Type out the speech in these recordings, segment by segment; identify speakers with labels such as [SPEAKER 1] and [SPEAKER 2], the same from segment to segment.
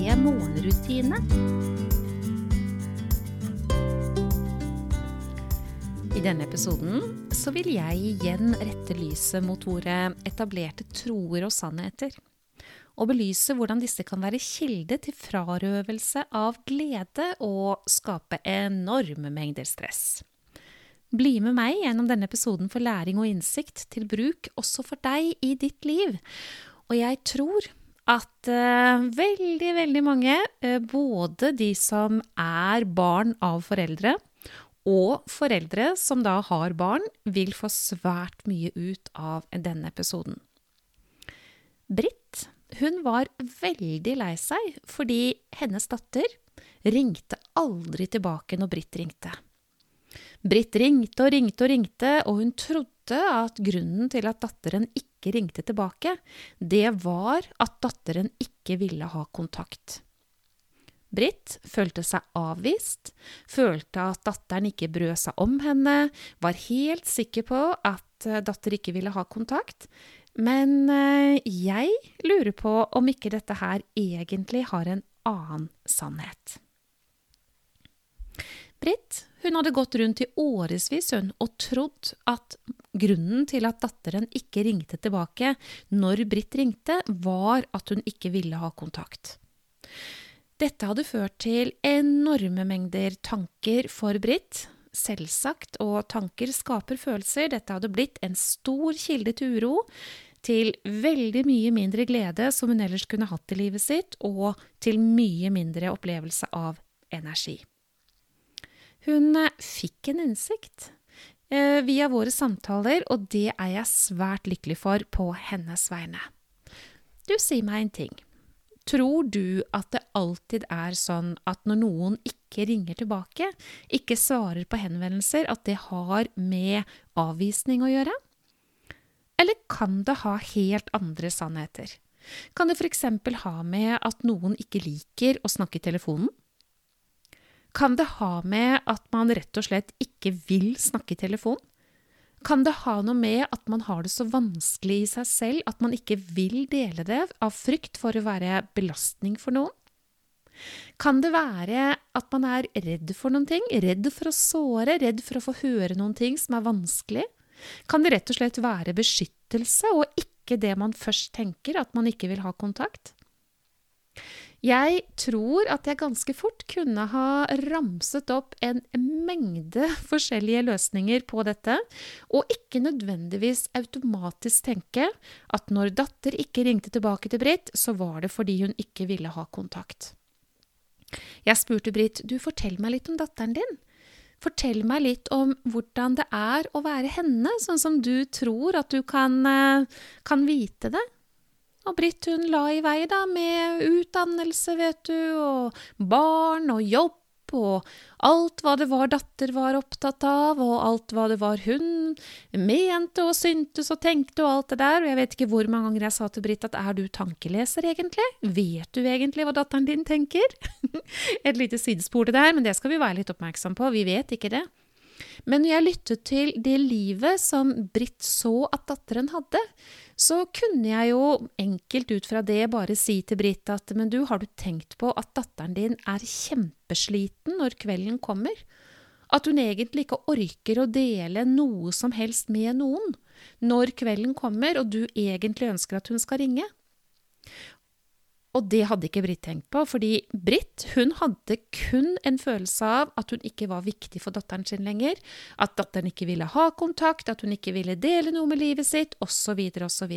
[SPEAKER 1] morgenrutine. I denne episoden så vil jeg igjen rette lyset mot våre etablerte troer og sannheter. Og belyse hvordan disse kan være kilde til frarøvelse av glede og skape enorme mengder stress. Bli med meg gjennom denne episoden for læring og innsikt til bruk også for deg i ditt liv. Og jeg tror at uh, veldig, veldig mange, uh, både de som er barn av foreldre, og foreldre som da har barn, vil få svært mye ut av denne episoden. Britt hun var veldig lei seg fordi hennes datter ringte aldri tilbake når Britt ringte. Britt ringte og ringte og ringte, og hun trodde at grunnen til at datteren ikke ringte tilbake, det var at datteren ikke ville ha kontakt. Britt følte seg avvist, følte at datteren ikke brød seg om henne, var helt sikker på at eh, datter ikke ville ha kontakt, men eh, jeg lurer på om ikke dette her egentlig har en annen sannhet. Hun hadde gått rundt i årevis og trodd at grunnen til at datteren ikke ringte tilbake når Britt ringte, var at hun ikke ville ha kontakt. Dette hadde ført til enorme mengder tanker for Britt. Selvsagt, og tanker skaper følelser. Dette hadde blitt en stor kilde til uro, til veldig mye mindre glede som hun ellers kunne hatt i livet sitt, og til mye mindre opplevelse av energi. Hun eh, fikk en innsikt eh, via våre samtaler, og det er jeg svært lykkelig for på hennes vegne. Du, sier meg en ting. Tror du at det alltid er sånn at når noen ikke ringer tilbake, ikke svarer på henvendelser, at det har med avvisning å gjøre? Eller kan det ha helt andre sannheter? Kan det f.eks. ha med at noen ikke liker å snakke i telefonen? Kan det ha med at man rett og slett ikke vil snakke i telefon? Kan det ha noe med at man har det så vanskelig i seg selv at man ikke vil dele det av frykt for å være belastning for noen? Kan det være at man er redd for noen ting, redd for å såre, redd for å få høre noen ting som er vanskelig? Kan det rett og slett være beskyttelse og ikke det man først tenker, at man ikke vil ha kontakt? Jeg tror at jeg ganske fort kunne ha ramset opp en mengde forskjellige løsninger på dette, og ikke nødvendigvis automatisk tenke at når datter ikke ringte tilbake til Britt, så var det fordi hun ikke ville ha kontakt. Jeg spurte Britt, du fortell meg litt om datteren din. Fortell meg litt om hvordan det er å være henne, sånn som du tror at du kan, eh, kan vite det. Og Britt hun la i vei da med utdannelse, vet du, og barn og jobb og alt hva det var datter var opptatt av, og alt hva det var hun mente og syntes og tenkte og alt det der, og jeg vet ikke hvor mange ganger jeg sa til Britt at er du tankeleser egentlig? Vet du egentlig hva datteren din tenker? Et lite sidespor til det her, men det skal vi være litt oppmerksom på, vi vet ikke det. Men når jeg lyttet til det livet som Britt så at datteren hadde, så kunne jeg jo enkelt ut fra det bare si til Britt at men du, har du tenkt på at datteren din er kjempesliten når kvelden kommer? At hun egentlig ikke orker å dele noe som helst med noen når kvelden kommer og du egentlig ønsker at hun skal ringe? Og det hadde ikke Britt tenkt på, fordi Britt hun hadde kun en følelse av at hun ikke var viktig for datteren sin lenger, at datteren ikke ville ha kontakt, at hun ikke ville dele noe med livet sitt, osv., osv.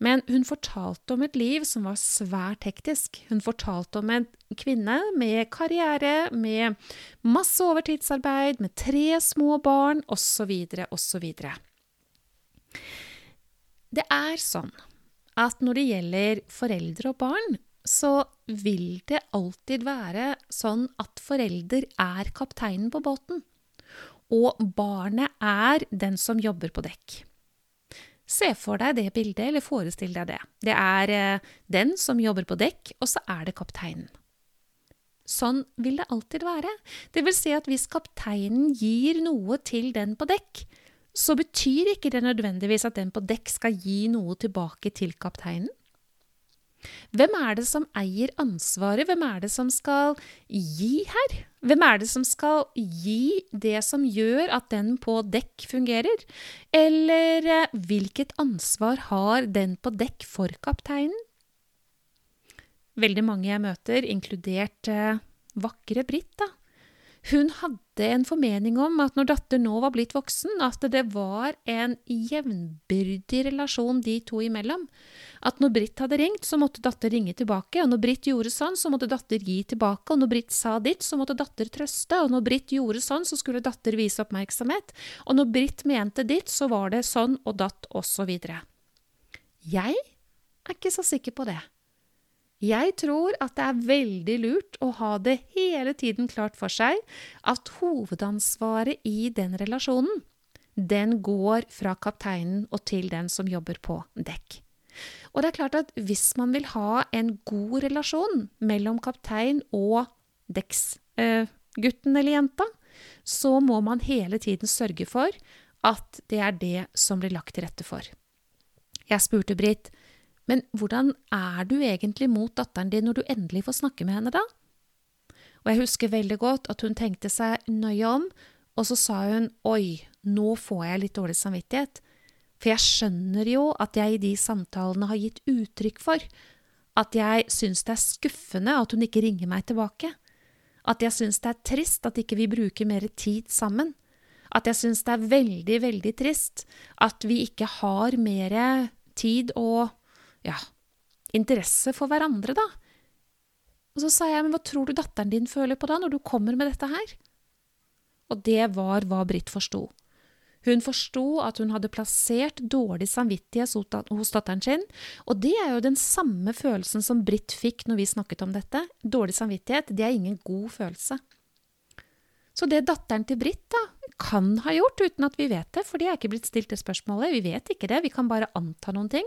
[SPEAKER 1] Men hun fortalte om et liv som var svært hektisk. Hun fortalte om en kvinne med karriere, med masse overtidsarbeid, med tre små barn, osv., osv. Det er sånn at når det gjelder foreldre og barn, så vil det alltid være sånn at forelder er kapteinen på båten, og barnet er den som jobber på dekk. Se for deg det bildet, eller forestill deg det. Det er eh, den som jobber på dekk, og så er det kapteinen. Sånn vil det alltid være. Det vil si at hvis kapteinen gir noe til den på dekk, så betyr ikke det nødvendigvis at den på dekk skal gi noe tilbake til kapteinen. Hvem er det som eier ansvaret? Hvem er det som skal gi her? Hvem er det som skal gi det som gjør at den på dekk fungerer? Eller eh, hvilket ansvar har den på dekk for kapteinen? Veldig mange jeg møter, inkludert eh, vakre Britt, da, hun hadde en formening om at når datter nå var blitt voksen, at det var en jevnbyrdig relasjon de to imellom. At når Britt hadde ringt, så måtte datter ringe tilbake, og når Britt gjorde sånn, så måtte datter gi tilbake, og når Britt sa ditt, så måtte datter trøste, og når Britt gjorde sånn, så skulle datter vise oppmerksomhet, og når Britt mente ditt, så var det sånn og datt, og så videre. Jeg er ikke så sikker på det. Jeg tror at det er veldig lurt å ha det hele tiden klart for seg at hovedansvaret i den relasjonen, den går fra kapteinen og til den som jobber på dekk. Og det er klart at hvis man vil ha en god relasjon mellom kaptein og dekksgutten eh, eller jenta, så må man hele tiden sørge for at det er det som blir lagt til rette for. Jeg spurte Britt men hvordan er du egentlig mot datteren din når du endelig får snakke med henne, da? Og jeg husker veldig godt at hun tenkte seg nøye om, og så sa hun oi, nå får jeg litt dårlig samvittighet, for jeg skjønner jo at jeg i de samtalene har gitt uttrykk for at jeg syns det er skuffende at hun ikke ringer meg tilbake, at jeg syns det er trist at ikke vi bruker mer tid sammen, at jeg syns det er veldig, veldig trist at vi ikke har mer tid og ja, interesse for hverandre, da. Og så sa jeg, men hva tror du datteren din føler på da, når du kommer med dette her? Og det var hva Britt forsto. Hun forsto at hun hadde plassert dårlig samvittighet hos datteren sin, og det er jo den samme følelsen som Britt fikk når vi snakket om dette. Dårlig samvittighet, det er ingen god følelse. Så det datteren til Britt da, kan ha gjort, uten at vi vet det, for de er ikke blitt stilt det spørsmålet, vi vet ikke det, vi kan bare anta noen ting,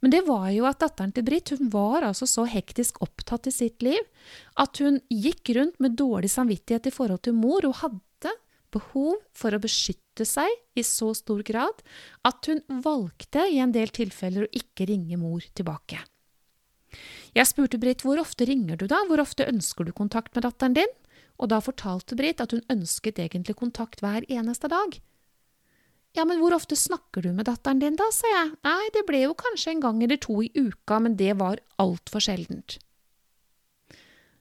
[SPEAKER 1] men det var jo at datteren til Britt hun var altså så hektisk opptatt i sitt liv at hun gikk rundt med dårlig samvittighet i forhold til mor og hadde behov for å beskytte seg i så stor grad at hun valgte i en del tilfeller å ikke ringe mor tilbake. Jeg spurte Britt hvor ofte ringer du da, hvor ofte ønsker du kontakt med datteren din? Og da fortalte Britt at hun ønsket egentlig kontakt hver eneste dag. Ja, men hvor ofte snakker du med datteren din da, sa jeg. Nei, det ble jo kanskje en gang eller to i uka, men det var altfor sjeldent.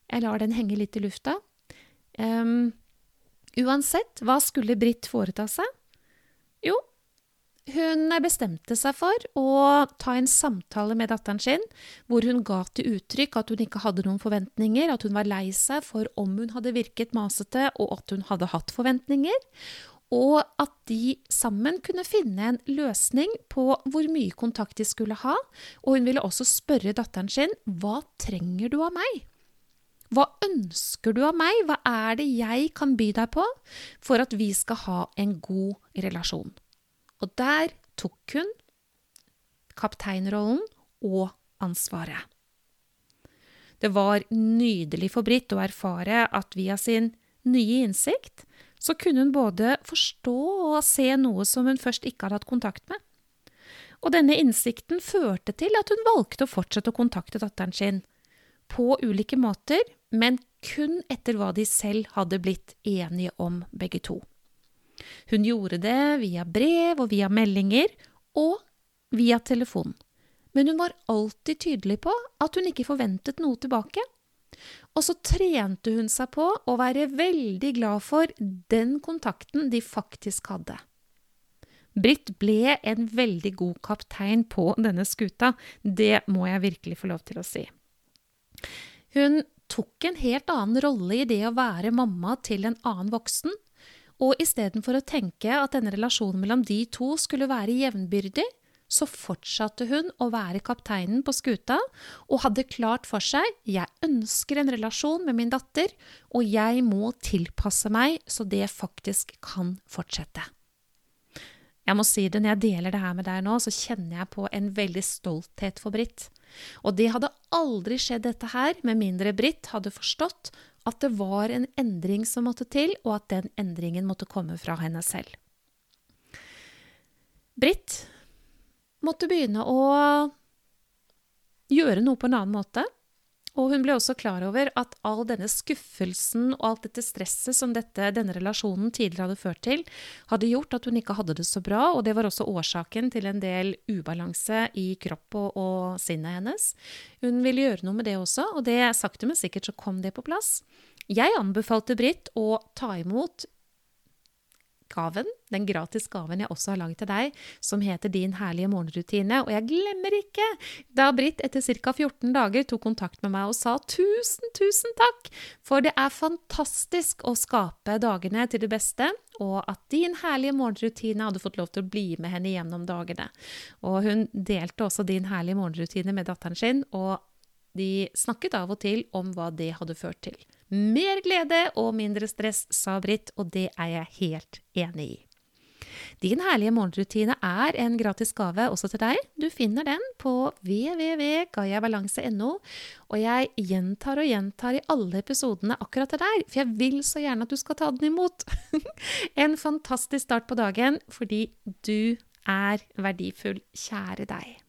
[SPEAKER 1] Jeg lar den henge litt i lufta. Um, uansett, hva skulle Britt foreta seg? Jo, hun bestemte seg for å ta en samtale med datteren sin, hvor hun ga til uttrykk at hun ikke hadde noen forventninger, at hun var lei seg for om hun hadde virket masete, og at hun hadde hatt forventninger, og at de sammen kunne finne en løsning på hvor mye kontakt de skulle ha, og hun ville også spørre datteren sin hva trenger du av meg? Hva ønsker du av meg, hva er det jeg kan by deg på for at vi skal ha en god relasjon? Og der tok hun kapteinrollen og ansvaret. Det var nydelig for Britt å erfare at via sin nye innsikt så kunne hun både forstå og se noe som hun først ikke hadde hatt kontakt med. Og denne innsikten førte til at hun valgte å fortsette å kontakte datteren sin, på ulike måter, men kun etter hva de selv hadde blitt enige om, begge to. Hun gjorde det via brev og via meldinger, og via telefon, men hun var alltid tydelig på at hun ikke forventet noe tilbake. Og så trente hun seg på å være veldig glad for den kontakten de faktisk hadde. Britt ble en veldig god kaptein på denne skuta, det må jeg virkelig få lov til å si. Hun tok en helt annen rolle i det å være mamma til en annen voksen, og istedenfor å tenke at denne relasjonen mellom de to skulle være jevnbyrdig, så fortsatte hun å være kapteinen på skuta og hadde klart for seg jeg ønsker en relasjon med min datter, og jeg må tilpasse meg så det faktisk kan fortsette. Jeg må si det, når jeg deler det her med deg nå, så kjenner jeg på en veldig stolthet for Britt. Og det hadde aldri skjedd dette her med mindre Britt hadde forstått at det var en endring som måtte til, og at den endringen måtte komme fra henne selv. Britt måtte begynne å gjøre noe på en annen måte. Og hun ble også klar over at all denne skuffelsen og alt dette stresset som dette, denne relasjonen tidligere hadde ført til, hadde gjort at hun ikke hadde det så bra, og det var også årsaken til en del ubalanse i kropp og, og sinnet hennes. Hun ville gjøre noe med det også, og det sakte, men sikkert så kom det på plass. Jeg anbefalte Britt å ta imot gaven, den gratis gaven jeg også har laget til deg, som heter Din herlige morgenrutine. Og jeg glemmer ikke da Britt etter ca. 14 dager tok kontakt med meg og sa tusen, tusen takk, for det er fantastisk å skape dagene til det beste, og at din herlige morgenrutine hadde fått lov til å bli med henne gjennom dagene. Og hun delte også din herlige morgenrutine med datteren sin, og de snakket av og til om hva det hadde ført til. Mer glede og mindre stress, sa Britt, og det er jeg helt enig i. Din herlige morgenrutine er en gratis gave også til deg. Du finner den på www.gayabalanse.no. Og jeg gjentar og gjentar i alle episodene akkurat til deg, for jeg vil så gjerne at du skal ta den imot. en fantastisk start på dagen, fordi du er verdifull. Kjære deg.